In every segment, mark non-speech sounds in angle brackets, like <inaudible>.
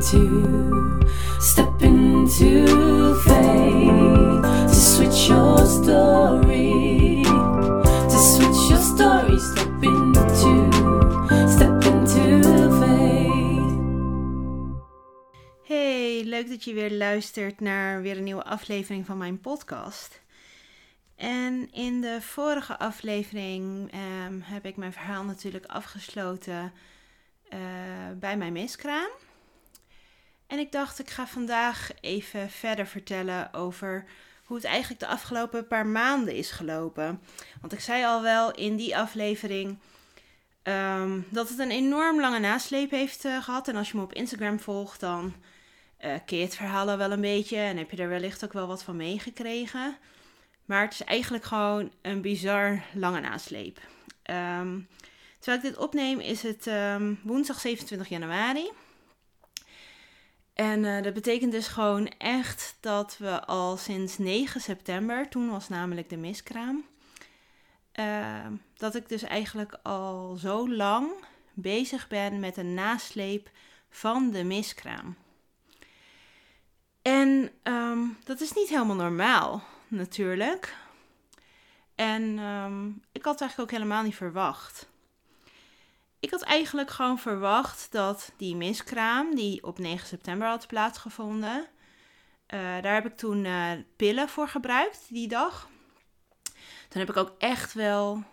into, step into faith to switch your story, to switch your story, step into, step. Hey, leuk dat je weer luistert naar weer een nieuwe aflevering van mijn podcast. En in de vorige aflevering ehm, heb ik mijn verhaal natuurlijk afgesloten eh, bij mijn miskraam. En ik dacht, ik ga vandaag even verder vertellen over hoe het eigenlijk de afgelopen paar maanden is gelopen. Want ik zei al wel in die aflevering ehm, dat het een enorm lange nasleep heeft eh, gehad. En als je me op Instagram volgt, dan uh, je het verhaal al wel een beetje en heb je er wellicht ook wel wat van meegekregen. Maar het is eigenlijk gewoon een bizar lange nasleep. Ehm, terwijl ik dit opneem is het ehm, woensdag 27 januari. En uh, dat betekent dus gewoon echt dat we al sinds 9 september, toen was namelijk de miskraam, uh, dat ik dus eigenlijk al zo lang bezig ben met een nasleep van de miskraam. En um, dat is niet helemaal normaal, natuurlijk. En um, ik had het eigenlijk ook helemaal niet verwacht. Ik had eigenlijk gewoon verwacht dat die miskraam, die op 9 september had plaatsgevonden, uh, daar heb ik toen uh, pillen voor gebruikt die dag. Toen heb ik ook echt wel.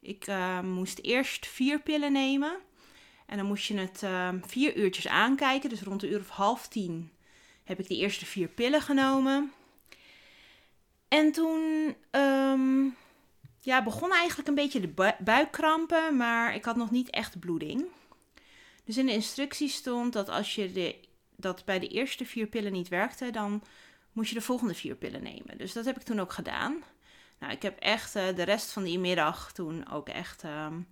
Ik uh, moest eerst vier pillen nemen. En dan moest je het vier uurtjes aankijken. Dus rond de uur of half tien heb ik die eerste vier pillen genomen. En toen um, ja, begon eigenlijk een beetje de bu buikkrampen, maar ik had nog niet echt bloeding. Dus in de instructies stond dat als je de, dat bij de eerste vier pillen niet werkte, dan moest je de volgende vier pillen nemen. Dus dat heb ik toen ook gedaan. Nou, ik heb echt uh, de rest van die middag toen ook echt um,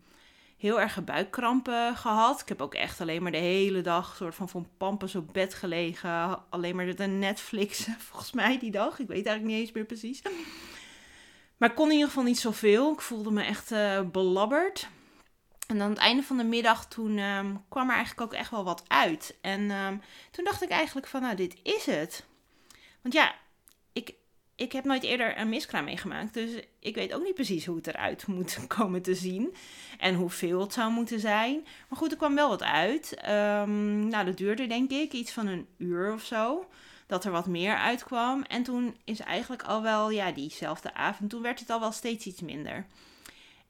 heel erg buikkrampen gehad. Ik heb ook echt alleen maar de hele dag soort van van pampers op bed gelegen. Alleen maar de Netflix, <laughs> volgens mij, die dag. Ik weet eigenlijk niet eens meer precies. Maar ik kon in ieder geval niet zoveel. Ik voelde me echt uh, belabberd. En aan het einde van de middag toen um, kwam er eigenlijk ook echt wel wat uit. En um, toen dacht ik eigenlijk van, nou, dit is het. Want ja, ik, ik heb nooit eerder een miskraam meegemaakt. Dus ik weet ook niet precies hoe het eruit <laughs> moet komen te zien. En hoeveel het zou moeten zijn. Maar goed, er kwam wel wat uit. Um, nou, dat duurde denk ik iets van een uur of zo. Dat er wat meer uitkwam. En toen is eigenlijk al wel, ja, diezelfde avond. Toen werd het al wel steeds iets minder.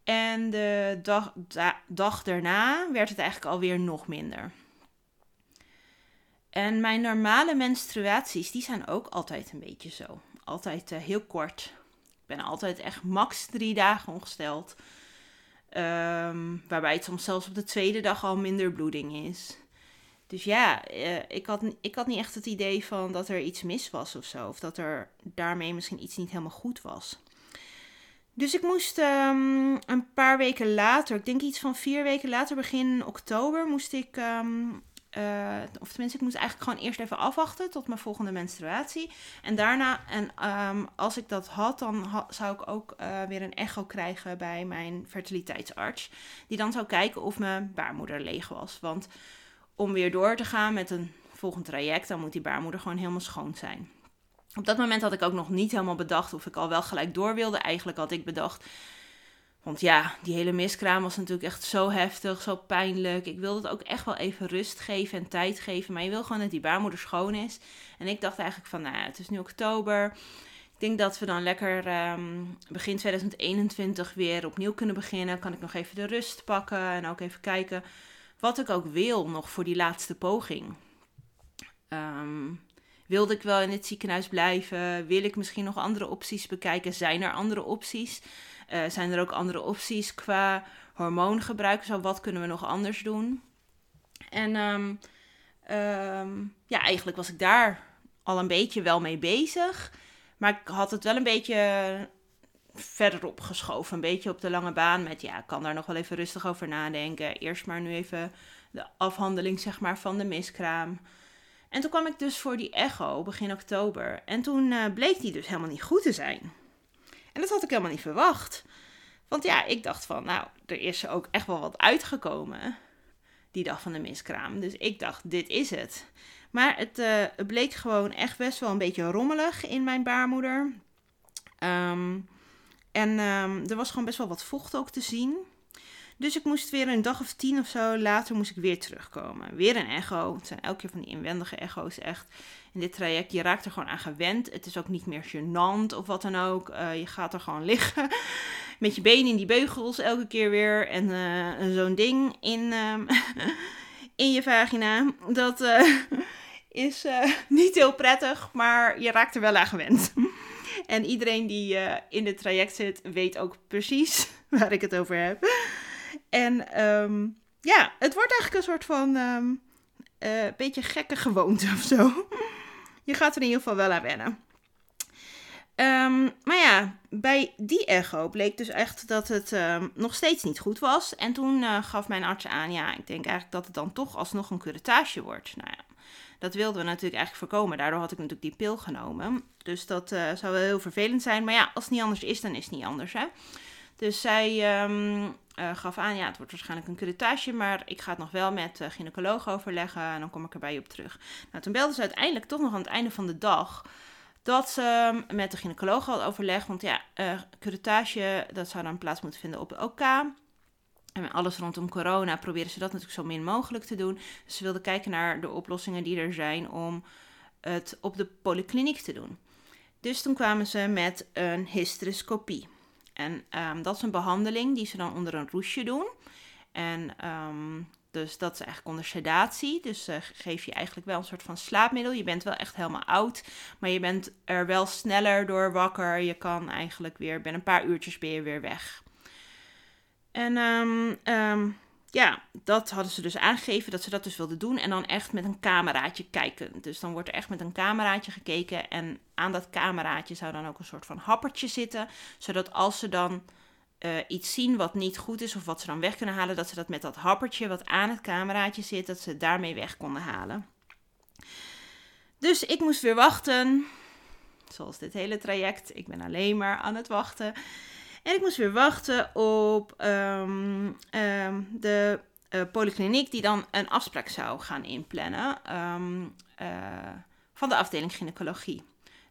En de dag, da, dag daarna werd het eigenlijk alweer nog minder. En mijn normale menstruaties, die zijn ook altijd een beetje zo altijd uh, heel kort. Ik ben altijd echt max drie dagen ongesteld. Um, waarbij het soms zelfs op de tweede dag al minder bloeding is. Dus ja, uh, ik, had, ik had niet echt het idee van dat er iets mis was of zo. Of dat er daarmee misschien iets niet helemaal goed was. Dus ik moest um, een paar weken later, ik denk iets van vier weken later, begin oktober, moest ik um, uh, of tenminste, ik moest eigenlijk gewoon eerst even afwachten tot mijn volgende menstruatie. En daarna, en um, als ik dat had, dan zou ik ook uh, weer een echo krijgen bij mijn fertiliteitsarts. Die dan zou kijken of mijn baarmoeder leeg was. Want om weer door te gaan met een volgend traject, dan moet die baarmoeder gewoon helemaal schoon zijn. Op dat moment had ik ook nog niet helemaal bedacht of ik al wel gelijk door wilde. Eigenlijk had ik bedacht, want ja, die hele miskraam was natuurlijk echt zo heftig, zo pijnlijk. Ik wilde het ook echt wel even rust geven en tijd geven. Maar je wil gewoon dat die baarmoeder schoon is. En ik dacht eigenlijk van, nou het is nu oktober. Ik denk dat we dan lekker um, begin 2021 weer opnieuw kunnen beginnen. Kan ik nog even de rust pakken en ook even kijken wat ik ook wil nog voor die laatste poging. Um, wilde ik wel in het ziekenhuis blijven? Wil ik misschien nog andere opties bekijken? Zijn er andere opties? Uh, zijn er ook andere opties qua hormoongebruik? Zo, wat kunnen we nog anders doen? En um, um, ja, eigenlijk was ik daar al een beetje wel mee bezig. Maar ik had het wel een beetje verderop geschoven. Een beetje op de lange baan met, ja, ik kan daar nog wel even rustig over nadenken. Eerst maar nu even de afhandeling, zeg maar, van de miskraam. En toen kwam ik dus voor die echo begin oktober. En toen uh, bleek die dus helemaal niet goed te zijn. En dat had ik helemaal niet verwacht. Want ja, ik dacht van, nou, er is ook echt wel wat uitgekomen die dag van de miskraam. Dus ik dacht, dit is het. Maar het, uh, bleek gewoon echt best wel een beetje rommelig in mijn baarmoeder. Ehm, en ehm, er was gewoon best wel wat vocht ook te zien. Dus ik moest weer een dag of tien of zo later moest ik weer terugkomen. Weer een echo. Het zijn elke keer van die inwendige echo's echt. In dit traject, je raakt er gewoon aan gewend. Het is ook niet meer gênant of wat dan ook. Uh, je gaat er gewoon <laughs> liggen met je benen in die beugels elke keer weer. En uh, zo'n ding in, um, <laughs> in je vagina. Dat uh, <laughs> is niet heel prettig, maar je raakt er wel aan gewend. En iedereen die in het traject zit, weet ook precies <laughs> waar ik het over heb. En um, ja, het wordt eigenlijk een soort van um, uh, beetje gekke gewoonte of zo. Je gaat er in ieder geval wel aan wennen. Um, maar ja, bij die echo bleek dus echt dat het nog steeds niet goed was. En toen uh, gaf mijn arts aan, ja, ik denk eigenlijk dat het dan toch alsnog een curettage wordt. Nou ja, dat wilden we natuurlijk eigenlijk voorkomen. Daardoor had ik natuurlijk die pil genomen. Dus dat uh, zou wel heel vervelend zijn. Maar ja, als het niet anders is, dan is het niet anders, hè. Dus zij um, uh, gaf aan, ja, het wordt waarschijnlijk een curettage, maar ik ga het nog wel met de gynaecoloog overleggen en dan kom ik erbij op terug. Nou, toen belde ze uiteindelijk toch nog aan het einde van de dag dat ze met de gynaecoloog had overlegd, want ja, uh, curettage, dat zou dan plaats moeten vinden op de OK. En alles rondom corona proberen ze dat natuurlijk zo min mogelijk te doen. Dus ze wilden kijken naar de oplossingen die er zijn om het op de polykliniek te doen. Dus toen kwamen ze met een hysteroscopie. En um, dat is een behandeling die ze dan onder een roesje doen. En um, dus dat is eigenlijk onder sedatie. Dus uh, geef je eigenlijk wel een soort van slaapmiddel. Je bent wel echt helemaal oud, maar je bent er wel sneller door wakker. Je kan eigenlijk weer, binnen een paar uurtjes ben je weer weg. En um, ja, dat hadden ze dus aangegeven dat ze dat dus wilden doen. En dan echt met een cameraatje kijken. Dus dan wordt er echt met een cameraatje gekeken. En aan dat cameraatje zou dan ook een soort van happertje zitten. Zodat als ze dan uh, iets zien wat niet goed is of wat ze dan weg kunnen halen, dat ze dat met dat happertje wat aan het cameraatje zit, dat ze daarmee weg konden halen. Dus ik moest weer wachten. Zoals dit hele traject. Ik ben alleen maar aan het wachten. En ik moest weer wachten op um, um, de uh, polykliniek die dan een afspraak zou gaan inplannen um, uh, van de afdeling gynaecologie.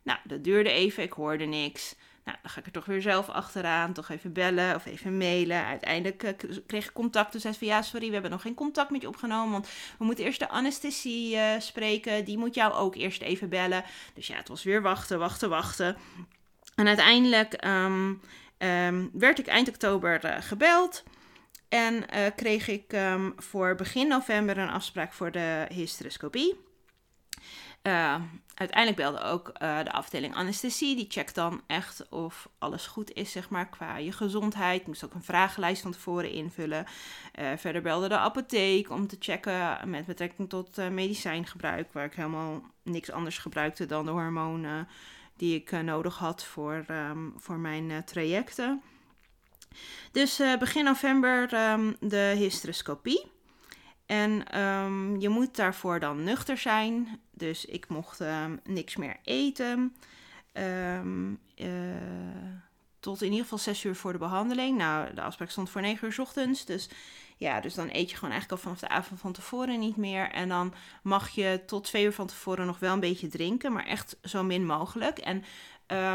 Nou, dat duurde even, ik hoorde niks. Nou, dan ga ik er toch weer zelf achteraan, toch even bellen of even mailen. Uiteindelijk uh, kreeg ik contact. Toen zei ze van ja, sorry, we hebben nog geen contact met je opgenomen. Want we moeten eerst de anesthesie spreken. Die moet jou ook eerst even bellen. Dus ja, het was weer wachten, wachten, wachten. En uiteindelijk um, werd ik eind oktober uh, gebeld. En uh, kreeg ik um, voor begin november een afspraak voor de hysteroscopie. Uh, uiteindelijk belde ook uh, de afdeling anesthesie. Die checkt dan echt of alles goed is, zeg maar, qua je gezondheid. Ik moest ook een vragenlijst van tevoren invullen. Verder belde de apotheek om te checken met betrekking tot medicijngebruik. Waar ik helemaal niks anders gebruikte dan de hormonen die ik nodig had voor, um, voor mijn trajecten. Dus begin november um, de hysteroscopie. En um, je moet daarvoor dan nuchter zijn. Dus ik mocht niks meer eten. Tot in ieder geval 6 uur voor de behandeling. Nou, de afspraak stond voor 9 uur ochtends. Dus ja, dus dan eet je gewoon eigenlijk al vanaf de avond van tevoren niet meer. En dan mag je tot 2 uur van tevoren nog wel een beetje drinken. Maar echt zo min mogelijk. En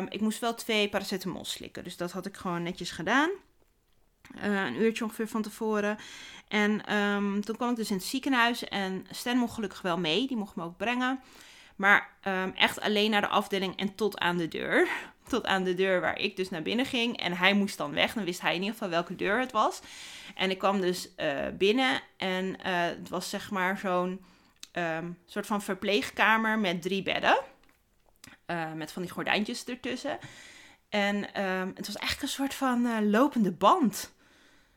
ik moest wel twee paracetamol slikken. Dus dat had ik gewoon netjes gedaan. Uh, een uurtje ongeveer van tevoren. En um, toen kwam ik dus in het ziekenhuis en Stan mocht gelukkig wel mee. Die mocht me ook brengen. Maar um, echt alleen naar de afdeling en tot aan de deur. Tot aan de deur waar ik dus naar binnen ging. En hij moest dan weg. Dan wist hij in ieder geval welke deur het was. En ik kwam dus uh, binnen. En uh, het was zeg maar zo'n um, soort van verpleegkamer met drie bedden. Uh, met van die gordijntjes ertussen. En um, het was eigenlijk een soort van lopende band.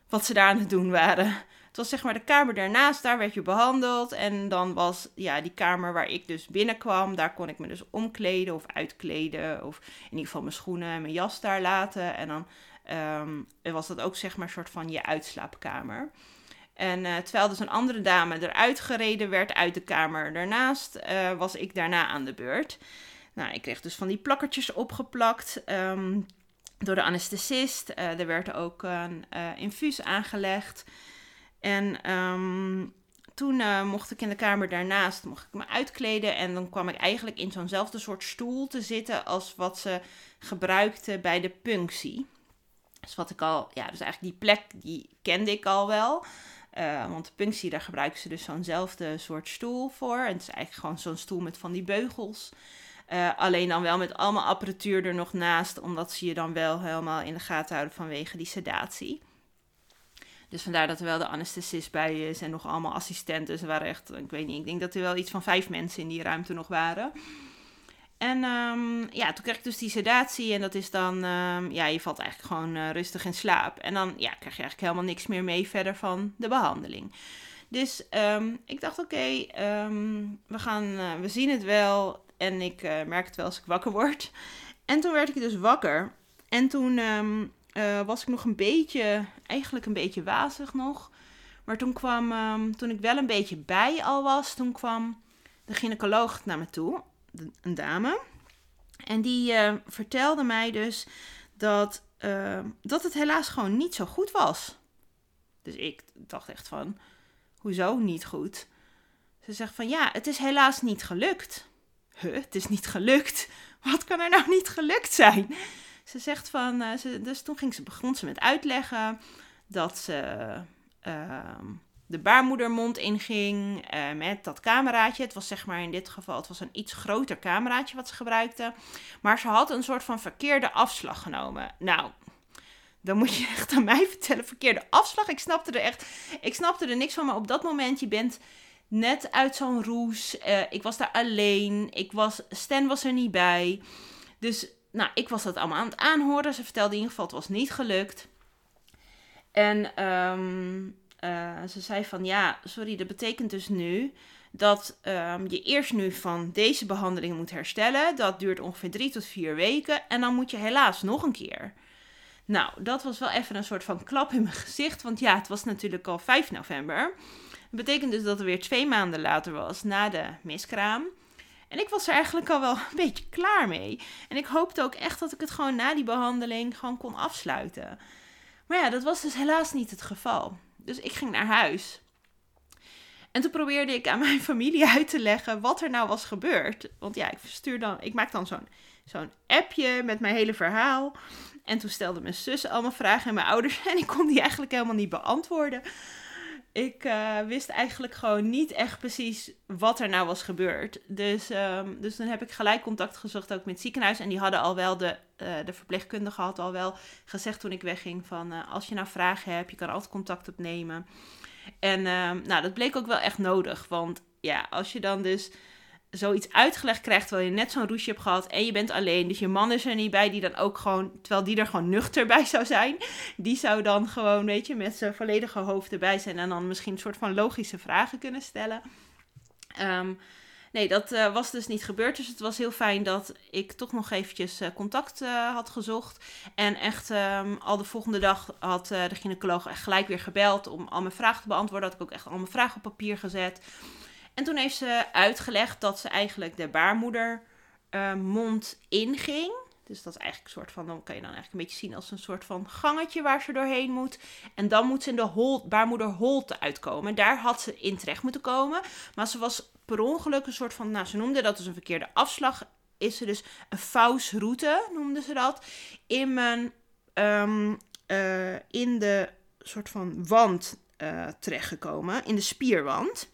Wat ze daar aan het doen waren. Het was zeg maar de kamer daarnaast, daar werd je behandeld. En dan was ja, die kamer waar ik dus binnenkwam, daar kon ik me dus omkleden of uitkleden. Of in ieder geval mijn schoenen en mijn jas daar laten. En dan um, was dat ook zeg maar een soort van je uitslaapkamer. En uh, terwijl dus een andere dame eruit gereden werd uit de kamer daarnaast, uh, was ik daarna aan de beurt. Nou, ik kreeg dus van die plakkertjes opgeplakt. Um, door de anesthesist. Uh, er werd ook een infuus aangelegd. En um, toen eh, mocht ik in de kamer daarnaast mocht ik me uitkleden. En dan kwam ik eigenlijk in zo'nzelfde soort stoel te zitten als wat ze gebruikte bij de punctie. Dus wat ik al, ja, dus eigenlijk die plek, die kende ik al wel. Uh, want de punctie, daar gebruiken ze dus zo'nzelfde soort stoel voor. En het is eigenlijk gewoon zo'n stoel met van die beugels. Uh, alleen dan wel met allemaal apparatuur er nog naast, omdat ze je dan wel helemaal in de gaten houden vanwege die sedatie. Dus vandaar dat er wel de anesthesist bij is en nog allemaal assistenten. Ze waren echt, ik weet niet, ik denk dat er wel iets van vijf mensen in die ruimte nog waren. En um, ja, toen kreeg ik dus die sedatie en dat is dan, um, ja, je valt eigenlijk gewoon uh, rustig in slaap. En dan ja, krijg je eigenlijk helemaal niks meer mee verder van de behandeling. Dus um, ik dacht, oké, we gaan, uh, we zien het wel en ik uh, merk het wel als ik wakker word. En toen werd ik dus wakker. En toen uh, was ik nog een beetje, eigenlijk een beetje wazig nog. Maar toen kwam, um, toen ik wel een beetje bij al was, toen kwam de gynaecoloog naar me toe, een dame. En die uh, vertelde mij dus dat, uh, dat het helaas gewoon niet zo goed was. Dus ik dacht echt van, hoezo niet goed? Ze zegt van, ja, het is helaas niet gelukt. Huh, het is niet gelukt? <laughs> Wat kan er nou niet gelukt zijn? Ze zegt van, uh, ze, dus toen ging ze, begon ze met uitleggen dat ze uh, de baarmoedermond inging uh, met dat cameraatje. Het was zeg maar in dit geval, het was een iets groter cameraatje wat ze gebruikte. Maar ze had een soort van verkeerde afslag genomen. Nou, dan moet je echt aan mij vertellen, verkeerde afslag. Ik snapte er echt, ik snapte er niks van. Maar op dat moment, je bent net uit zo'n roes. Uh, ik was daar alleen. Ik was, Stan was er niet bij. Dus nou, ik was dat allemaal aan het aanhoren. Ze vertelde in ieder geval, het was niet gelukt. En um, uh, ze zei van, ja, sorry, dat betekent dus nu dat um, je eerst nu van deze behandeling moet herstellen. Dat duurt ongeveer drie tot vier weken. En dan moet je helaas nog een keer. Nou, dat was wel even een soort van klap in mijn gezicht. Want ja, het was natuurlijk al 5 november. Dat betekent dus dat het weer twee maanden later was na de miskraam. En ik was er eigenlijk al wel <laughs> een beetje klaar mee. En ik hoopte ook echt dat ik het gewoon na die behandeling gewoon kon afsluiten. Maar ja, dat was dus helaas niet het geval. Dus ik ging naar huis. En toen probeerde ik aan mijn <laughs> familie uit te leggen wat er nou was gebeurd. Want ja, ik stuur dan, ik maak dan zo'n zo'n appje met mijn hele verhaal. En toen stelde mijn zus allemaal vragen en mijn ouders. <laughs> En ik kon die eigenlijk helemaal niet beantwoorden ik uh, wist eigenlijk gewoon niet echt precies wat er nou was gebeurd. Dus, um, dus dan heb ik gelijk contact gezocht ook met het ziekenhuis. En die hadden al wel, de, uh, de verpleegkundige had al wel gezegd toen ik wegging van... Uh, als je nou vragen hebt, je kan altijd contact opnemen. En um, nou, dat bleek ook wel echt nodig. Want ja, als je dan dus zoiets uitgelegd krijgt terwijl je net zo'n roesje hebt gehad en je bent alleen. Dus je man is er niet bij, die dan ook gewoon, terwijl die er gewoon nuchter bij zou zijn. Die zou dan gewoon, weet je, met zijn volledige hoofd erbij zijn en dan misschien een soort van logische vragen kunnen stellen. Um, nee, dat uh, was dus niet gebeurd. Dus het was heel fijn dat ik toch nog eventjes uh, contact uh, had gezocht. En echt um, al de volgende dag had de gynaecoloog echt gelijk weer gebeld om al mijn vragen te beantwoorden. Had ik ook echt al mijn vragen op papier gezet. En toen heeft ze uitgelegd dat ze eigenlijk de baarmoedermond uh, inging. Dus dat is eigenlijk een soort van, dan kan je dan eigenlijk een beetje zien als een soort van gangetje waar ze doorheen moet. En dan moet ze in de hol, baarmoederholte uitkomen. Daar had ze in terecht moeten komen. Maar ze was per ongeluk een soort van, nou ze noemde dat dus een verkeerde afslag. Is ze dus een fausroute, noemde ze dat. In mijn, um, uh, in de soort van wand uh, terechtgekomen. In de spierwand.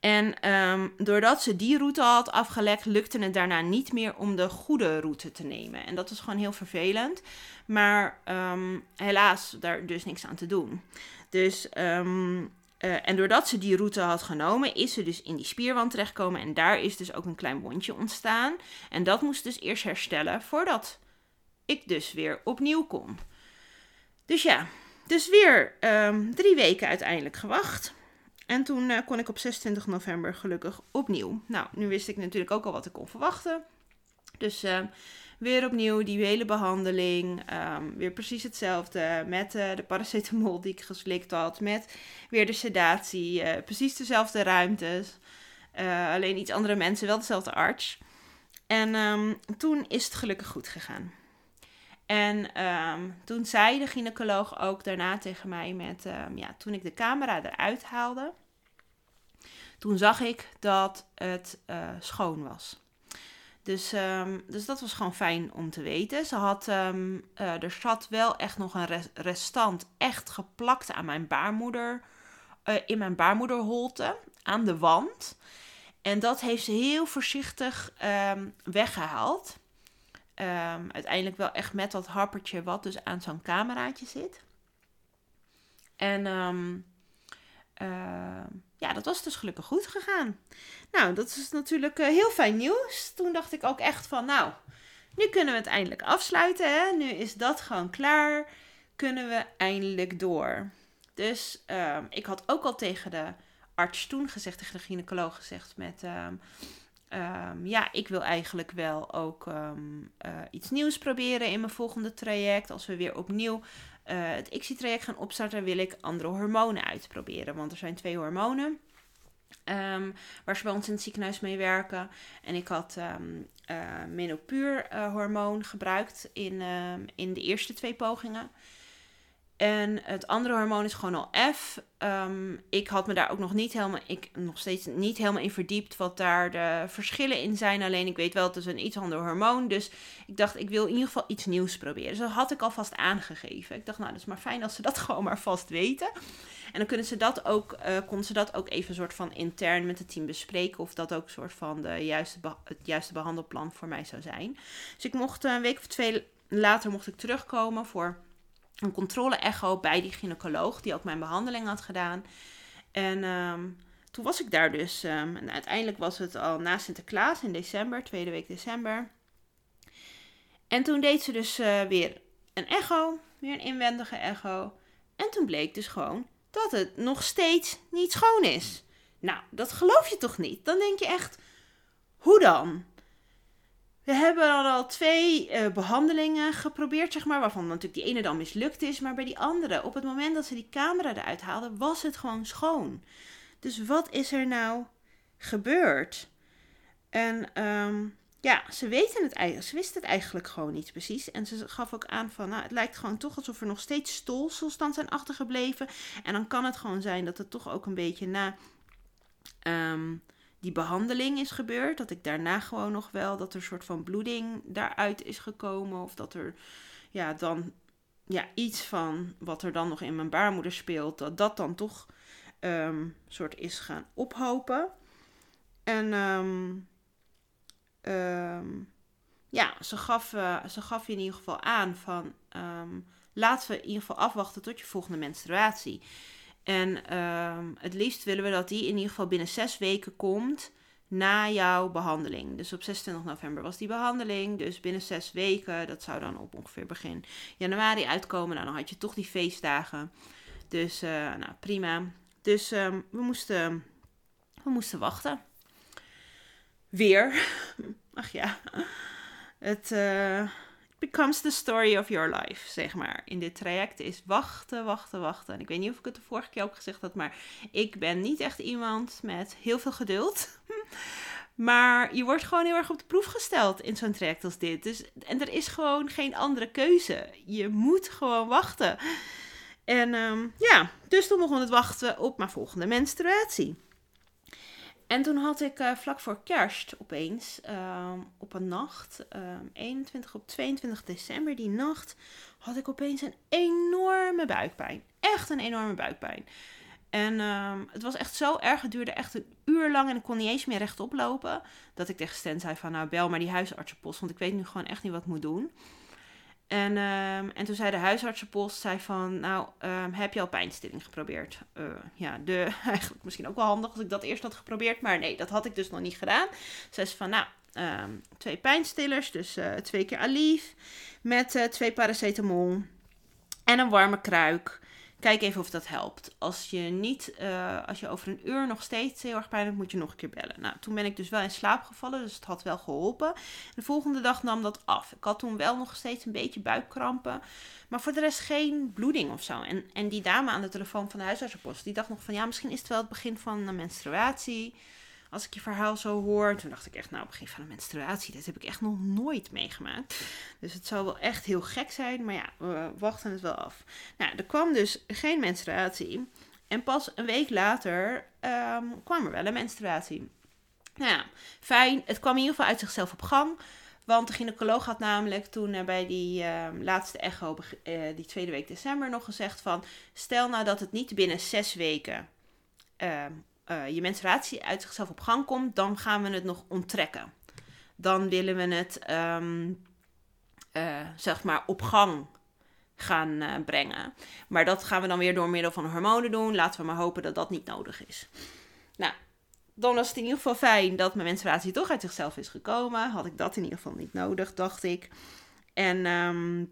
En um, doordat ze die route had afgelegd, lukte het daarna niet meer om de goede route te nemen. En dat is gewoon heel vervelend. Maar um, helaas, daar dus niks aan te doen. Dus, um, uh, en doordat ze die route had genomen, is ze dus in die spierwand terechtgekomen. En daar is dus ook een klein wondje ontstaan. En dat moest dus eerst herstellen voordat ik dus weer opnieuw kon. Dus ja, dus weer drie weken uiteindelijk gewacht. En toen uh, kon ik op 26 november gelukkig opnieuw. Nou, nu wist ik natuurlijk ook al wat ik kon verwachten. Dus uh, weer opnieuw die hele behandeling. Um, weer precies hetzelfde. Met uh, de paracetamol die ik geslikt had. Met weer de sedatie. precies dezelfde ruimtes. alleen iets andere mensen, wel dezelfde arts. En um, toen is het gelukkig goed gegaan. En um, toen zei de gynaecoloog ook daarna tegen mij met, um, ja, toen ik de camera eruit haalde, Toen zag ik dat het eh, schoon was. Dus, ehm, dus dat was gewoon fijn om te weten. Ze had, ehm, eh, er zat wel echt nog een restant echt geplakt aan mijn baarmoeder, uh, in mijn baarmoederholte, aan de wand. En dat heeft ze heel voorzichtig ehm, weggehaald. uiteindelijk wel echt met dat happertje wat dus aan zo'n cameraatje zit. En ja, dat was dus gelukkig goed gegaan. Nou, dat is natuurlijk uh, heel fijn nieuws. Toen dacht ik ook echt van, nou, nu kunnen we het eindelijk afsluiten. Hè? Nu is dat gewoon klaar. Kunnen we eindelijk door. Dus ehm, ik had ook al tegen de arts toen gezegd, tegen de gynaecoloog gezegd met... Ehm, ehm, ja, ik wil eigenlijk wel ook uh, iets nieuws proberen in mijn volgende traject. Als we weer opnieuw uh, het ICSI-traject gaan opstarten, wil ik andere hormonen uitproberen. Want er zijn twee hormonen. Um, waar ze bij ons in het ziekenhuis mee werken. En ik had um, uh, menopuur hormoon gebruikt in, in de eerste twee pogingen. En het andere hormoon is gewoon al F. Um, ik had me daar ook nog niet helemaal, ik nog steeds niet helemaal in verdiept wat daar de verschillen in zijn. Alleen ik weet wel, het is een iets ander hormoon. Dus ik dacht, ik wil in ieder geval iets nieuws proberen. Dus dat had ik alvast aangegeven. Ik dacht, nou, dat is maar fijn als ze dat <laughs> gewoon maar vast weten. En dan kunnen ze dat ook, uh, konden ze dat ook even soort van intern met het team bespreken. Of dat ook soort van de juiste het juiste behandelplan voor mij zou zijn. Dus ik mocht een week of twee later mocht ik terugkomen voor een controle-echo bij die gynaecoloog, die ook mijn behandeling had gedaan. En um, toen was ik daar dus. Um, en uiteindelijk was het al na Sinterklaas in december, tweede week december. En toen deed ze dus uh, weer een echo, weer een inwendige echo. En toen bleek dus gewoon dat het nog steeds niet schoon is. Nou, dat geloof je toch niet? Dan denk je echt, hoe dan? We hebben al twee uh, behandelingen geprobeerd, zeg maar, waarvan natuurlijk die ene dan mislukt is. Maar bij die andere, op het moment dat ze die camera eruit haalden, was het gewoon schoon. Dus wat is er nou gebeurd? En um, ja, ze weten het eigenlijk, ze wisten het eigenlijk gewoon niet precies. En ze gaf ook aan van, nou, het lijkt gewoon toch alsof er nog steeds stolsels dan zijn achtergebleven. En dan kan het gewoon zijn dat het toch ook een beetje na um, die behandeling is gebeurd. Dat ik daarna gewoon nog wel, dat er een soort van bloeding daaruit is gekomen. Of dat er, ja, dan, ja, iets van wat er dan nog in mijn baarmoeder speelt, dat dat dan toch um, soort is gaan ophopen. En um, um, ja, ze gaf, uh, ze gaf in ieder geval aan van laten we in ieder geval afwachten tot je volgende menstruatie. En um, het liefst willen we dat die in ieder geval binnen zes weken komt na jouw behandeling. Dus op 26 november was die behandeling. Dus binnen zes weken, dat zou dan op ongeveer begin januari uitkomen. Nou, dan had je toch die feestdagen. Dus uh, nou, prima. Dus um, we, moesten, we moesten wachten weer. <laughs> Ach ja, het uh, becomes the story of your life, zeg maar. In dit traject is wachten, wachten, wachten. En ik weet niet of ik het de vorige keer ook gezegd had, maar ik ben niet echt iemand met heel veel geduld. <laughs> Maar je wordt gewoon heel erg op de proef gesteld in zo'n traject als dit. Dus, en er is gewoon geen andere keuze. Je moet gewoon wachten. En um, ja, dus toen begon het wachten op mijn volgende menstruatie. En toen had ik uh, vlak voor kerst opeens, uh, op een nacht, uh, ehm, 21 op 22 december, die nacht, had ik opeens een enorme buikpijn. Echt een enorme buikpijn. En ehm, het was echt zo erg, het duurde echt een uur lang en ik kon niet eens meer rechtop lopen. Dat ik tegen Stan zei van, nou bel maar die huisartsenpost, want ik weet nu gewoon echt niet wat ik moet doen. En, um, en toen zei de huisartsenpost zei van, nou, um, heb je al pijnstilling geprobeerd? Uh, ja, de, <laughs> eigenlijk misschien ook wel handig als ik dat eerst had geprobeerd, maar nee, dat had ik dus nog niet gedaan. Zei ze van, nou, um, twee pijnstillers, dus uh, twee keer Aleve met uh, twee paracetamol en een warme kruik. Kijk even of dat helpt. Als je niet, uh, als je over een uur nog steeds heel erg pijn hebt, moet je nog een keer bellen. Nou, toen ben ik dus wel in slaap gevallen, dus het had wel geholpen. De volgende dag nam dat af. Ik had toen wel nog steeds een beetje buikkrampen, maar voor de rest geen bloeding of zo. En, en die dame aan de telefoon van de huisartsenpost, die dacht nog van ja, misschien is het wel het begin van een menstruatie als ik je verhaal zo hoor. Toen dacht ik echt, nou, begin van een menstruatie, dat heb ik echt nog nooit meegemaakt. Dus het zou wel echt heel gek zijn, maar ja, we wachten het wel af. Nou, er kwam dus geen menstruatie. En pas een week later ehm, kwam er wel een menstruatie. Nou ja, fijn. Het kwam in ieder geval uit zichzelf op gang. Want de gynaecoloog had namelijk toen uh, bij die ehm, laatste echo, uh, die tweede week december, nog gezegd van... Stel nou dat het niet binnen zes weken ehm, eh, je menstruatie uit zichzelf op gang komt, dan gaan we het nog onttrekken. Dan willen we het, ehm, zeg maar, op gang gaan brengen. Maar dat gaan we dan weer door middel van hormonen doen. Laten we maar hopen dat dat niet nodig is. Nou, dan was het in ieder geval fijn dat mijn menstruatie toch uit zichzelf is gekomen. Had ik dat in ieder geval niet nodig, dacht ik. En um,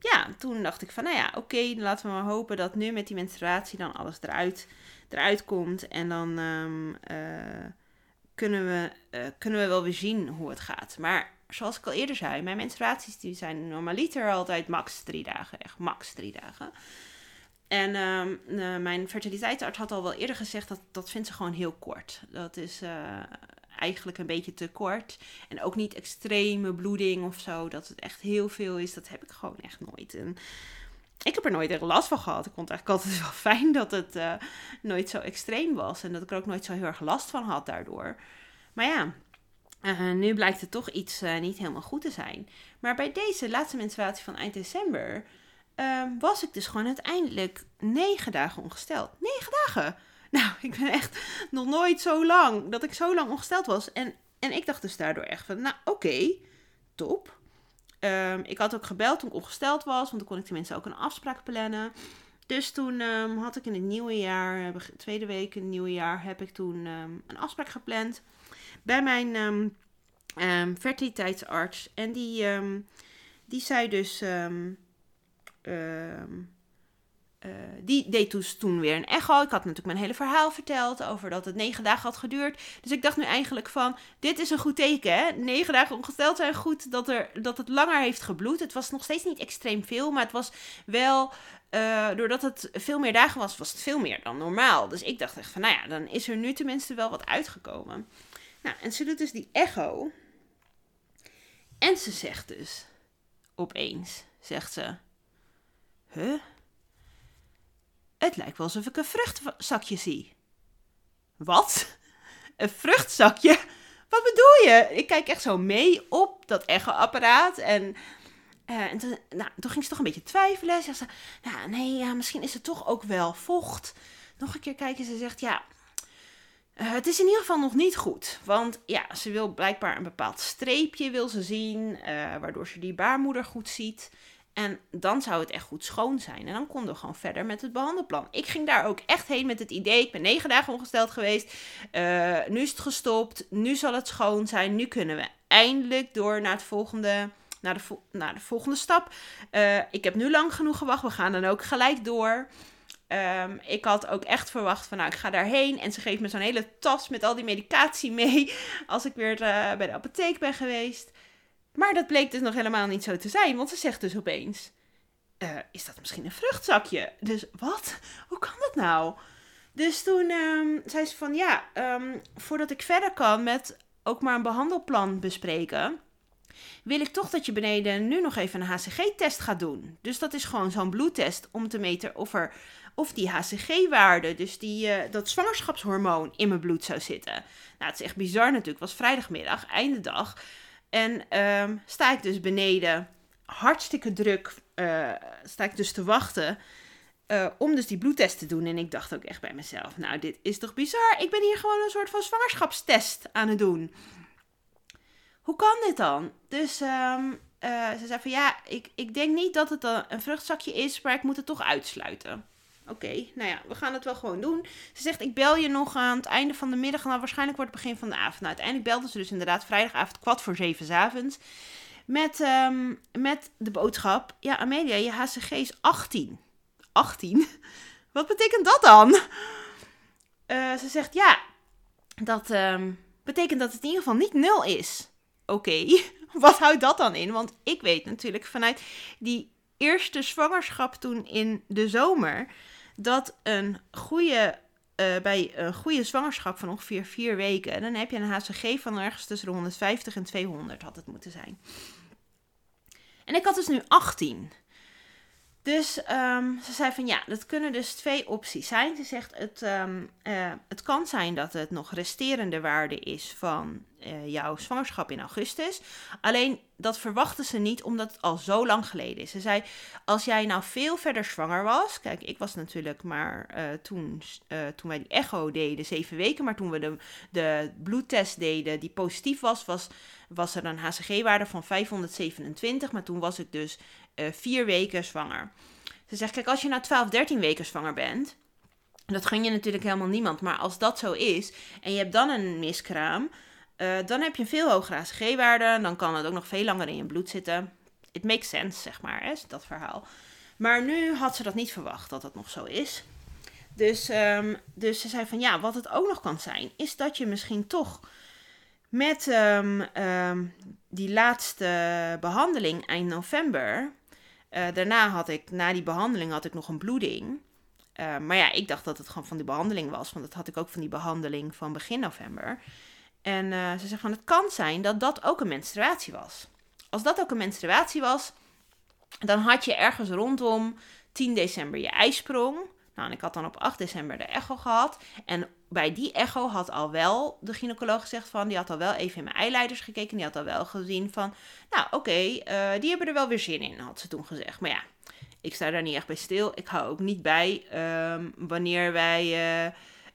ja, toen dacht ik van, nou ja, oké, laten we maar hopen dat nu met die menstruatie dan alles eruit, eruit komt. En dan um, uh, kunnen, we, uh, kunnen we wel weer zien hoe het gaat. Maar zoals ik al eerder zei, mijn menstruaties die zijn normaliter altijd max drie dagen. Echt max drie dagen. En uh, mijn fertiliteitsarts had al wel eerder gezegd dat dat vindt ze gewoon heel kort. Dat is eigenlijk een beetje te kort. En ook niet extreme bloeding of zo. Dat het echt heel veel is. Dat heb ik gewoon echt nooit. En ik heb er nooit echt last van gehad. Ik vond het eigenlijk altijd wel <laughs> fijn dat het uh, nooit zo extreem was. En dat ik er ook nooit zo heel erg last van had daardoor. Maar ja, uh, nu blijkt het toch iets uh, niet helemaal goed te zijn. Maar bij deze laatste menstruatie van eind december um, was ik dus gewoon uiteindelijk negen dagen ongesteld. Negen dagen! <laughs> Nou, ik ben echt nog nooit zo lang, dat ik zo lang ongesteld was. En, en ik dacht dus daardoor echt van, nou oké, top. Um, ik had ook gebeld toen ik ongesteld was, want dan kon ik tenminste ook een afspraak plannen. Dus toen um, had ik in het nieuwe jaar, tweede week in het nieuwe jaar, heb ik toen um, een afspraak gepland bij mijn fertiliteitsarts. En die, die zei dus Uh, uh, die deed dus toen weer een echo. Ik had natuurlijk mijn hele verhaal verteld over dat het negen dagen had geduurd. Dus ik dacht nu eigenlijk van, dit is een goed teken hè. Negen dagen ongesteld zijn goed dat, er, dat het langer heeft gebloed. Het was nog steeds niet extreem veel, maar het was wel... Uh, doordat het veel meer dagen was, was het veel meer dan normaal. Dus ik dacht echt van, nou ja, dan is er nu tenminste wel wat uitgekomen. Nou, en ze doet dus die echo. En ze zegt dus, opeens, zegt ze... Huh? Het lijkt wel alsof ik een vruchtzakje zie. Wat? Een vruchtzakje? Wat bedoel je? Ik kijk echt zo mee op dat echo-apparaat. En, uh, en toen, nou, toen ging ze toch een beetje twijfelen. Ze zei, nou, nee, ja, misschien is het toch ook wel vocht. Nog een keer kijken. Ze zegt, ja, uh, het is in ieder geval nog niet goed. Want ja, ze wil blijkbaar een bepaald streepje wil ze zien. Uh, waardoor ze die baarmoeder goed ziet. En dan zou het echt goed schoon zijn. En dan konden we gewoon verder met het behandelplan. Ik ging daar ook echt heen met het idee. Ik ben negen dagen ongesteld geweest. Uh, nu is het gestopt. Nu zal het schoon zijn. Nu kunnen we eindelijk door naar het volgende. Naar de, naar de volgende stap. Uh, ik heb nu lang genoeg gewacht. We gaan dan ook gelijk door. Um, ik had ook echt verwacht van, nou, ik ga daarheen. En ze geeft me zo'n hele tas met al die medicatie <laughs> mee. Als ik weer uh, bij de apotheek ben geweest. Maar dat bleek dus nog helemaal niet zo te zijn, want ze zegt dus opeens: uh, Is dat misschien een vruchtzakje? Dus wat? Hoe kan dat nou? Dus toen um, zei ze van ja, um, voordat ik verder kan met ook maar een behandelplan bespreken, wil ik toch dat je beneden nu nog even een HCG-test gaat doen. Dus dat is gewoon zo'n bloedtest om te meten of, er, of die HCG-waarde, dus die, uh, dat zwangerschapshormoon, in mijn bloed zou zitten. Nou, het is echt bizar natuurlijk. Het was vrijdagmiddag, einde dag. En um, sta ik dus beneden, hartstikke druk, uh, sta ik dus te wachten uh, om dus die bloedtest te doen. En ik dacht ook echt bij mezelf, nou dit is toch bizar? Ik ben hier gewoon een soort van zwangerschapstest aan het doen. Hoe kan dit dan? Dus um, uh, ze zei van ja, ik, ik denk niet dat het een vruchtzakje is, maar ik moet het toch uitsluiten. Oké, nou ja, we gaan het wel gewoon doen. Ze zegt, ik bel je nog aan het einde van de middag. Nou, waarschijnlijk wordt het begin van de avond. Nou, uiteindelijk belde ze dus inderdaad vrijdagavond kwart voor zeven avonds. Met, um, met de boodschap, ja Amelia, je HCG is 18. 18? <laughs> Wat betekent dat dan? Uh, ze zegt, ja, dat um, betekent dat het in ieder geval niet nul is. Oké, <laughs> wat houdt dat dan in? Want ik weet natuurlijk vanuit die eerste zwangerschap toen in de zomer dat een goede, uh, bij een goede zwangerschap van ongeveer vier weken, dan heb je een HCG van ergens tussen de 150 en 200 had het moeten zijn. En ik had dus nu 18. Dus ehm, ze zei van ja, dat kunnen dus twee opties zijn. Ze zegt het, ehm, eh, het kan zijn dat het nog resterende waarde is van eh, jouw zwangerschap in augustus. Alleen dat verwachten ze niet omdat het al zo lang geleden is. Ze zei als jij nou veel verder zwanger was. Kijk, ik was natuurlijk maar eh, toen, toen wij die echo deden, zeven weken. Maar toen we de, de bloedtest deden die positief was, was, was er een HCG-waarde van 527. Maar toen was ik dus vier weken zwanger. Ze zegt, kijk, als je nou 12, 13 weken zwanger bent, dat gun je natuurlijk helemaal niemand. Maar als dat zo is en je hebt dan een miskraam, uh, dan heb je een veel hogere ACG-waarde. Dan kan het ook nog veel langer in je bloed zitten. It makes sense, zeg maar, hè, dat verhaal. Maar nu had ze dat niet verwacht, dat dat nog zo is. Dus, um, dus ze zei van ja, wat het ook nog kan zijn, is dat je misschien toch met um, um, die laatste behandeling eind november uh, daarna had ik, na die behandeling, had ik nog een bloeding. Uh, maar ja, ik dacht dat het gewoon van die behandeling was. Want dat had ik ook van die behandeling van begin november. En uh, ze zegt van, het kan zijn dat dat ook een menstruatie was. Als dat ook een menstruatie was, dan had je ergens rondom 10 december je ijsprong. Nou, ik had dan op 8 december de echo gehad. En bij die echo had al wel de gynaecoloog gezegd van, die had al wel even in mijn eileiders gekeken. Die had al wel gezien van, nou oké, uh, die hebben er wel weer zin in, had ze toen gezegd. Maar ja, ik sta daar niet echt bij stil. Ik hou ook niet bij um, wanneer wij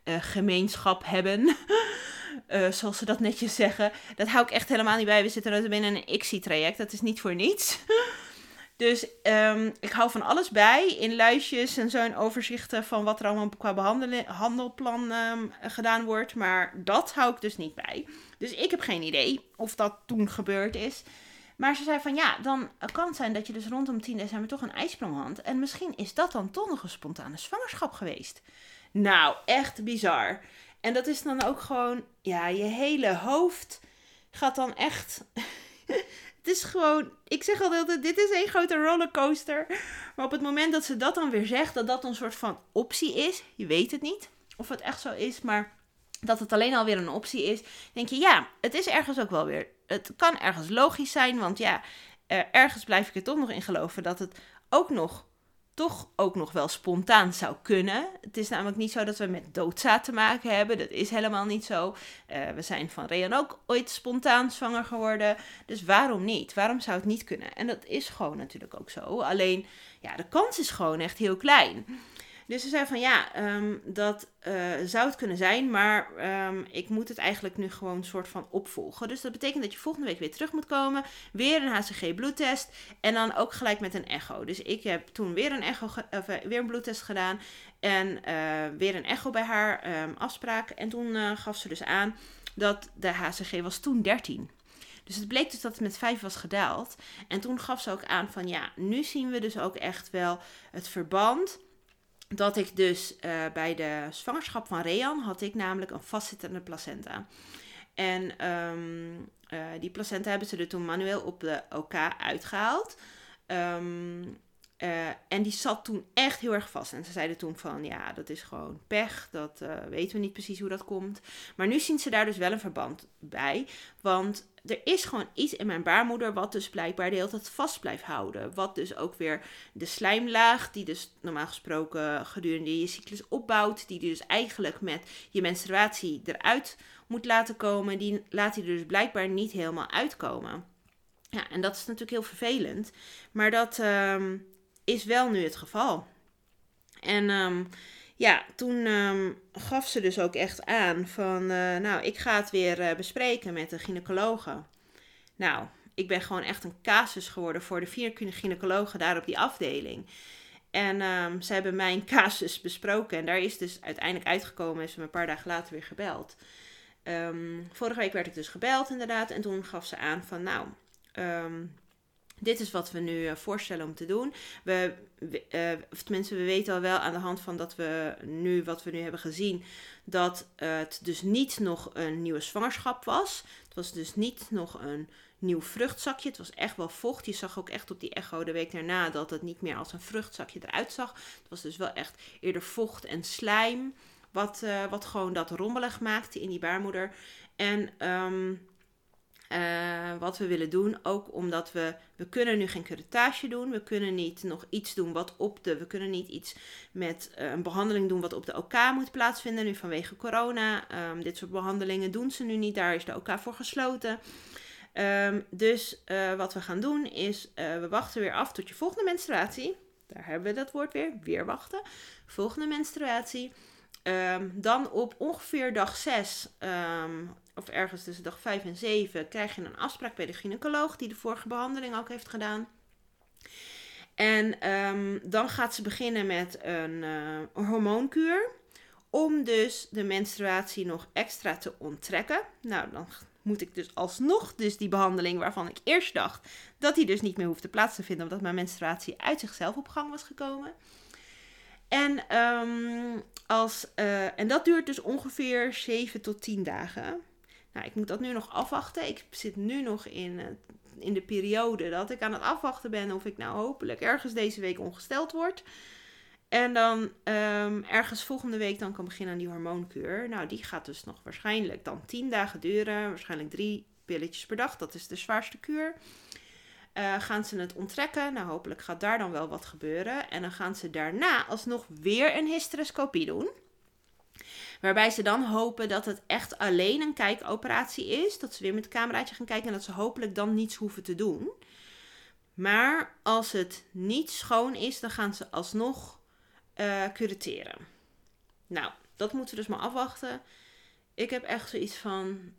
uh, gemeenschap hebben. <laughs> zoals ze dat netjes zeggen. Dat hou ik echt helemaal niet bij. We zitten er binnen een ICSI-traject. Dat is niet voor niets. <laughs> Dus um, ik hou van alles bij in lijstjes en zo'n overzichten van wat er allemaal qua behandelplan um, gedaan wordt. Maar dat hou ik dus niet bij. Dus ik heb geen idee of dat toen gebeurd is. Maar ze zei van ja, dan kan het zijn dat je dus rondom 10 december toch een ijsprong had. En misschien is dat dan toch nog een spontane zwangerschap geweest. Nou, echt bizar. En dat is dan ook gewoon, ja, je hele hoofd gaat dan echt het is gewoon, ik zeg altijd, dit is een grote rollercoaster. Maar op het moment dat ze dat dan weer zegt, dat dat een soort van optie is, je weet het niet of het echt zo is, maar dat het alleen alweer een optie is, denk je, ja, het is ergens ook wel weer, het kan ergens logisch zijn, want ja, ergens blijf ik er toch nog in geloven dat het ook nog toch ook nog wel spontaan zou kunnen. Het is namelijk niet zo dat we met doodzaad te maken hebben. Dat is helemaal niet zo. Uh, we zijn van Rean ook ooit spontaan zwanger geworden. Dus waarom niet? Waarom zou het niet kunnen? En dat is gewoon natuurlijk ook zo. Alleen, ja, de kans is gewoon echt heel klein. Dus ze zei van ja, um, dat uh, zou het kunnen zijn, maar um, ik moet het eigenlijk nu gewoon soort van opvolgen. Dus dat betekent dat je volgende week weer terug moet komen, weer een HCG bloedtest en dan ook gelijk met een echo. Dus ik heb toen weer een, echo of, uh, weer een bloedtest gedaan en uh, weer een echo bij haar um, afspraak. En toen gaf ze dus aan dat de HCG was toen 13. Dus het bleek dus dat het met 5 was gedaald. En toen gaf ze ook aan van ja, nu zien we dus ook echt wel het verband dat ik dus uh, bij de zwangerschap van Rean had ik namelijk een vastzittende placenta. En um, uh, die placenta hebben ze er toen manueel op de OK uitgehaald. Um, uh, en die zat toen echt heel erg vast. En ze zeiden toen van, ja, dat is gewoon pech. Dat uh, weten we niet precies hoe dat komt. Maar nu zien ze daar dus wel een verband bij. Want er is gewoon iets in mijn baarmoeder wat dus blijkbaar de hele tijd vast blijft houden. Wat dus ook weer de slijmlaag, die dus normaal gesproken gedurende je cyclus opbouwt. Die dus eigenlijk met je menstruatie eruit moet laten komen. Die laat hij dus blijkbaar niet helemaal uitkomen. Ja, en dat is natuurlijk heel vervelend. Maar dat... Um, is wel nu het geval. En um, ja, toen um, gaf ze dus ook echt aan van, uh, nou, ik ga het weer uh, bespreken met de gynaecologe. Nou, ik ben gewoon echt een casus geworden voor de vier gynaecologen daar op die afdeling. En um, ze hebben mijn <laughs> casus besproken en daar is dus uiteindelijk uitgekomen, is ze me een paar dagen later weer gebeld. Vorige week werd ik dus gebeld inderdaad en toen gaf ze aan van, nou, dit is wat we nu uh, voorstellen om te doen. We, uh, of tenminste, we weten al wel aan de hand van dat we nu, wat we nu hebben gezien, dat het dus niet nog een nieuwe zwangerschap was. Het was dus niet nog een nieuw vruchtzakje. Het was echt wel vocht. Je zag ook echt op die echo de week daarna dat het niet meer als een vruchtzakje eruit zag. Het was dus wel echt eerder vocht en slijm. Wat, wat gewoon dat rommelig maakte in die baarmoeder. En um, eh, wat we willen doen. Ook omdat we, we kunnen nu geen curettage doen. We kunnen niet nog iets doen wat op de, we kunnen niet iets met eh, een behandeling doen wat op de OK moet plaatsvinden. Nu vanwege corona. Ehm, dit soort behandelingen doen ze nu niet. Daar is de OK voor gesloten. Ehm, dus eh, wat we gaan doen is, we wachten weer af tot je volgende menstruatie. Daar hebben we dat woord weer. Weer wachten. Volgende menstruatie. Ehm, dan op ongeveer dag 6 of ergens tussen dag 5 en 7, krijg je een afspraak bij de gynaecoloog die de vorige behandeling ook heeft gedaan. En ehm, dan gaat ze beginnen met een, uh, hormoonkuur. Om dus de menstruatie nog extra te onttrekken. Nou, dan moet ik dus alsnog dus die behandeling waarvan ik eerst dacht dat die dus niet meer hoefde plaats te vinden. Omdat mijn menstruatie uit zichzelf op gang was gekomen. En, um, als, uh, en dat duurt dus ongeveer 7 tot 10 dagen. Nou, ik moet dat nu nog afwachten. Ik zit nu nog in, uh, in de periode dat ik aan het afwachten ben of ik nou hopelijk ergens deze week ongesteld word. En dan um, ergens volgende week dan kan beginnen aan die hormoonkuur. Nou, die gaat dus nog waarschijnlijk dan 10 dagen duren. Waarschijnlijk drie pilletjes per dag. Dat is de zwaarste kuur. Uh, gaan ze het onttrekken. Nou, hopelijk gaat daar dan wel wat gebeuren. En dan gaan ze daarna alsnog weer een hysteroscopie doen. Waarbij ze dan hopen dat het echt alleen een kijkoperatie is. Dat ze weer met het cameraatje gaan kijken en dat ze hopelijk dan niets hoeven te doen. Maar als het niet schoon is, dan gaan ze alsnog uh, cureteren. Nou, dat moeten we dus maar afwachten. Ik heb echt zoiets van.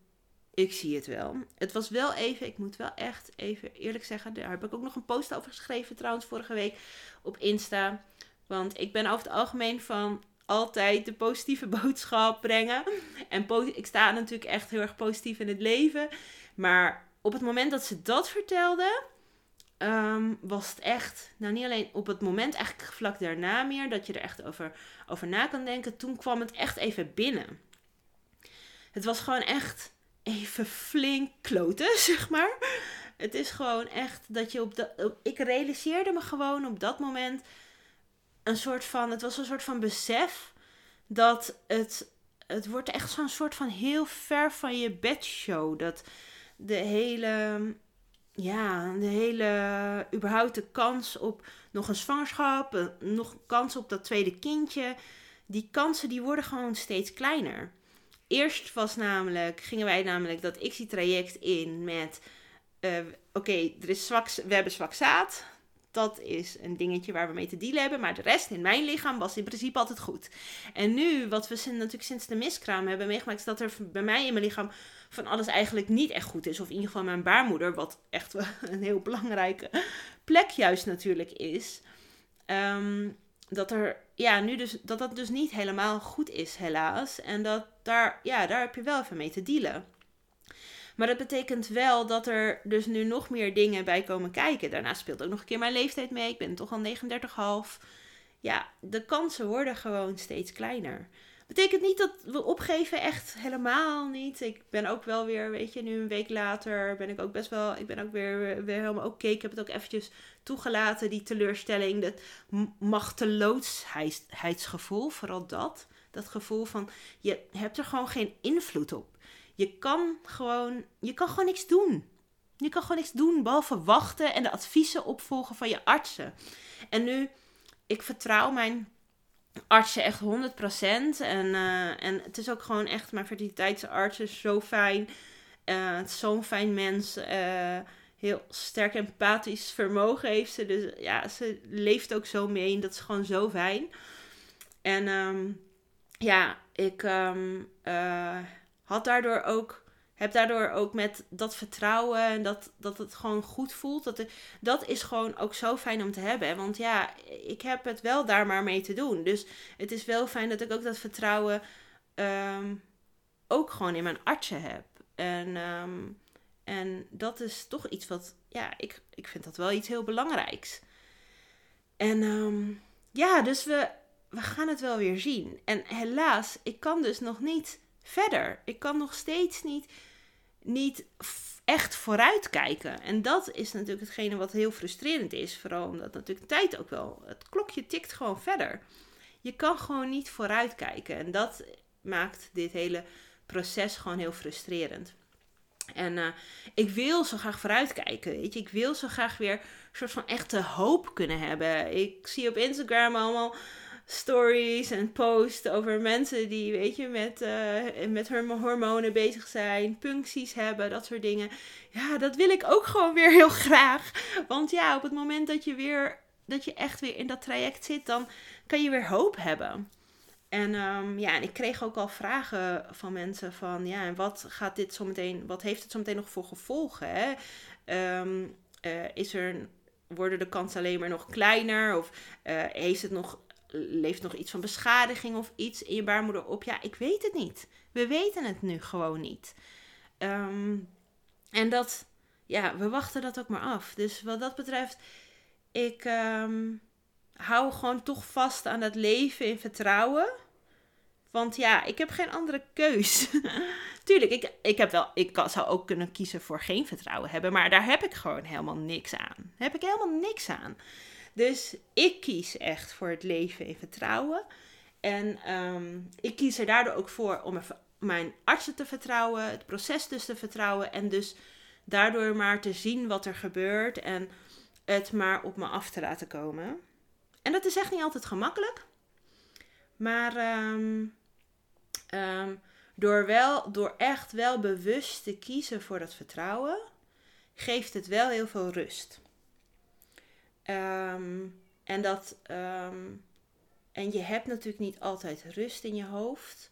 Ik zie het wel. Het was wel even, ik moet wel echt even eerlijk zeggen. Daar heb ik ook nog een post over geschreven trouwens vorige week op Insta. Want ik ben over het algemeen van altijd de positieve <laughs> boodschap brengen. En ik sta natuurlijk echt heel erg positief in het leven. Maar op het moment dat ze dat vertelde, ehm, was het echt, nou niet alleen op het moment, eigenlijk vlak daarna meer, dat je er echt over, over na kan denken. Toen kwam het echt even binnen. Het was gewoon echt even flink kloten, <laughs> zeg maar. Het is gewoon echt dat je op de. Ik realiseerde me gewoon op dat moment een soort van, het was een soort van besef dat het, het wordt echt zo'n soort van heel ver van je bedshow. Dat de hele, ja, de hele, überhaupt de kans op nog een zwangerschap, nog kans op dat tweede kindje, die kansen die worden gewoon steeds kleiner. Eerst was namelijk, gingen wij namelijk dat XI-traject in met, uh, oké, er is zwak, we hebben zwak zaad dat is een dingetje waar we mee te dealen hebben. Maar de rest in mijn lichaam was in principe altijd goed. En nu, wat we natuurlijk sinds de miskraam hebben meegemaakt, is dat er bij mij in mijn lichaam van alles eigenlijk niet echt goed is. Of in ieder geval mijn baarmoeder, wat echt <laughs> een heel belangrijke plek juist natuurlijk is. Ehm, dat er, ja, nu dus, dat dat dus niet helemaal goed is, helaas. En dat daar, ja, daar heb je wel even mee te dealen. Maar dat betekent wel dat er dus nu nog meer dingen bij komen kijken. Daarnaast speelt ook nog een keer mijn leeftijd mee. Ik ben toch al 39,5. Ja, de kansen worden gewoon steeds kleiner. Betekent niet dat we opgeven, echt helemaal niet. Ik ben ook wel weer, weet je, nu een week later ben ik ook best wel, ik ben ook weer, weer helemaal oké. Ik heb het ook eventjes toegelaten, die teleurstelling, dat machteloosheidsgevoel, vooral dat. Dat gevoel van, je hebt er gewoon geen invloed op. Je kan gewoon, je kan gewoon niks doen. Je kan gewoon niks doen behalve wachten en de adviezen opvolgen van je artsen. En nu, ik vertrouw mijn artsen echt 100%. En, uh, en het is ook gewoon echt, mijn fertiliteitsarts is zo fijn. Uh, Zo'n fijn mens. Uh, heel sterk empathisch vermogen heeft ze. Dus ja, ze leeft ook zo mee. dat is gewoon zo fijn. En um, ja, ik um, had daardoor ook, heb daardoor ook met dat vertrouwen en dat, dat het gewoon goed voelt. Dat, dat is gewoon ook zo fijn om te hebben. Want ja, ik heb het wel daar maar mee te doen. Dus het is wel fijn dat ik ook dat vertrouwen ehm, ook gewoon in mijn artsen heb. En, ehm, en dat is toch iets wat, ja, ik, ik vind dat wel iets heel belangrijks. En ehm, ja, dus we, we gaan het wel weer zien. En helaas, ik kan dus nog niet verder. Ik kan nog steeds niet, niet echt vooruitkijken. En dat is natuurlijk hetgene wat heel frustrerend is. Vooral omdat natuurlijk tijd ook wel. Het klokje tikt gewoon verder. Je kan gewoon niet vooruitkijken. En dat maakt dit hele proces gewoon heel frustrerend. En eh, ik wil zo graag vooruitkijken, weet je. Ik wil zo graag weer een soort van echte hoop kunnen hebben. Ik zie op Instagram allemaal stories en posts over mensen die, weet je, met, uh, met hun hormonen bezig zijn, puncties hebben, dat soort dingen. Ja, dat wil ik ook gewoon weer heel <laughs> graag. Want ja, op het moment dat je weer, dat je echt weer in dat traject zit, dan kan je weer hoop hebben. En um, ja, en ik kreeg ook al vragen van mensen van, ja, en wat gaat dit zo meteen, wat heeft het zo meteen nog voor gevolgen? Hè? Um, uh, is er, worden de kansen alleen maar nog kleiner? Of uh, heeft het nog leeft nog iets van beschadiging of iets in je baarmoeder op? Ja, ik weet het niet. We weten het nu gewoon niet. Um, en dat, ja, we wachten dat ook maar af. Dus wat dat betreft, ik um, hou gewoon toch vast aan dat leven in vertrouwen. Want ja, ik heb geen andere keus. <laughs> Tuurlijk, ik, ik, heb wel, ik zou ook kunnen kiezen voor geen vertrouwen hebben. Maar daar heb ik gewoon helemaal niks aan. Daar heb ik helemaal niks aan. Dus ik kies echt voor het leven in vertrouwen. En um, ik kies er daardoor ook voor om mijn artsen te vertrouwen, het proces dus te vertrouwen. En dus daardoor maar te zien wat er gebeurt en het maar op me af te laten komen. En dat is echt niet altijd gemakkelijk. Maar um, um, door, wel, door echt wel bewust te kiezen voor dat vertrouwen, geeft het wel heel veel rust. Um, en, dat, um, en je hebt natuurlijk niet altijd rust in je hoofd.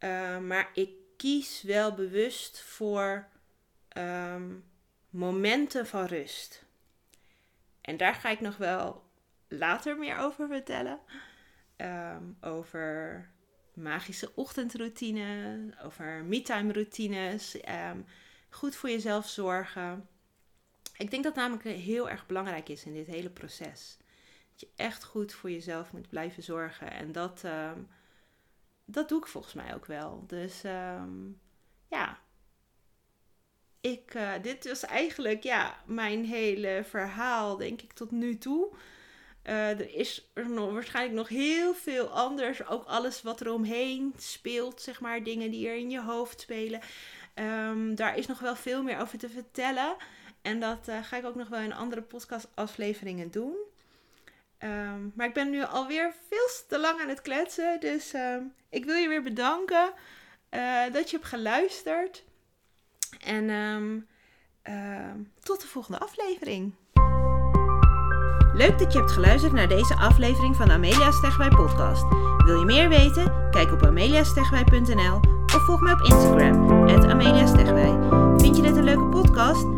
Uh, maar ik kies wel bewust voor momenten van rust. En daar ga ik nog wel later meer over vertellen. over magische ochtendroutine, over me-time routines, goed voor jezelf zorgen. Ik denk dat namelijk heel erg belangrijk is in dit hele proces. Dat je echt goed voor jezelf moet blijven zorgen. En dat, um, dat doe ik volgens mij ook wel. Dus um, ja, ik, uh, dit was eigenlijk ja, mijn hele verhaal, denk ik, tot nu toe. Uh, er is er nog, waarschijnlijk nog heel veel anders. Ook alles wat er omheen speelt, zeg maar. Dingen die er in je hoofd spelen. Um, daar is nog wel veel meer over te vertellen. En dat uh, ga ik ook nog wel in andere podcastafleveringen doen. Um, maar ik ben nu alweer veel te lang aan het kletsen. Dus um, ik wil je weer bedanken uh, dat je hebt geluisterd. En um, tot de volgende aflevering. Leuk dat je hebt geluisterd naar deze aflevering van Amelia Stegwij podcast. Wil je meer weten? Kijk op ameliastegwij.nl of volg me op Instagram, Amelia Vind je dit een leuke podcast?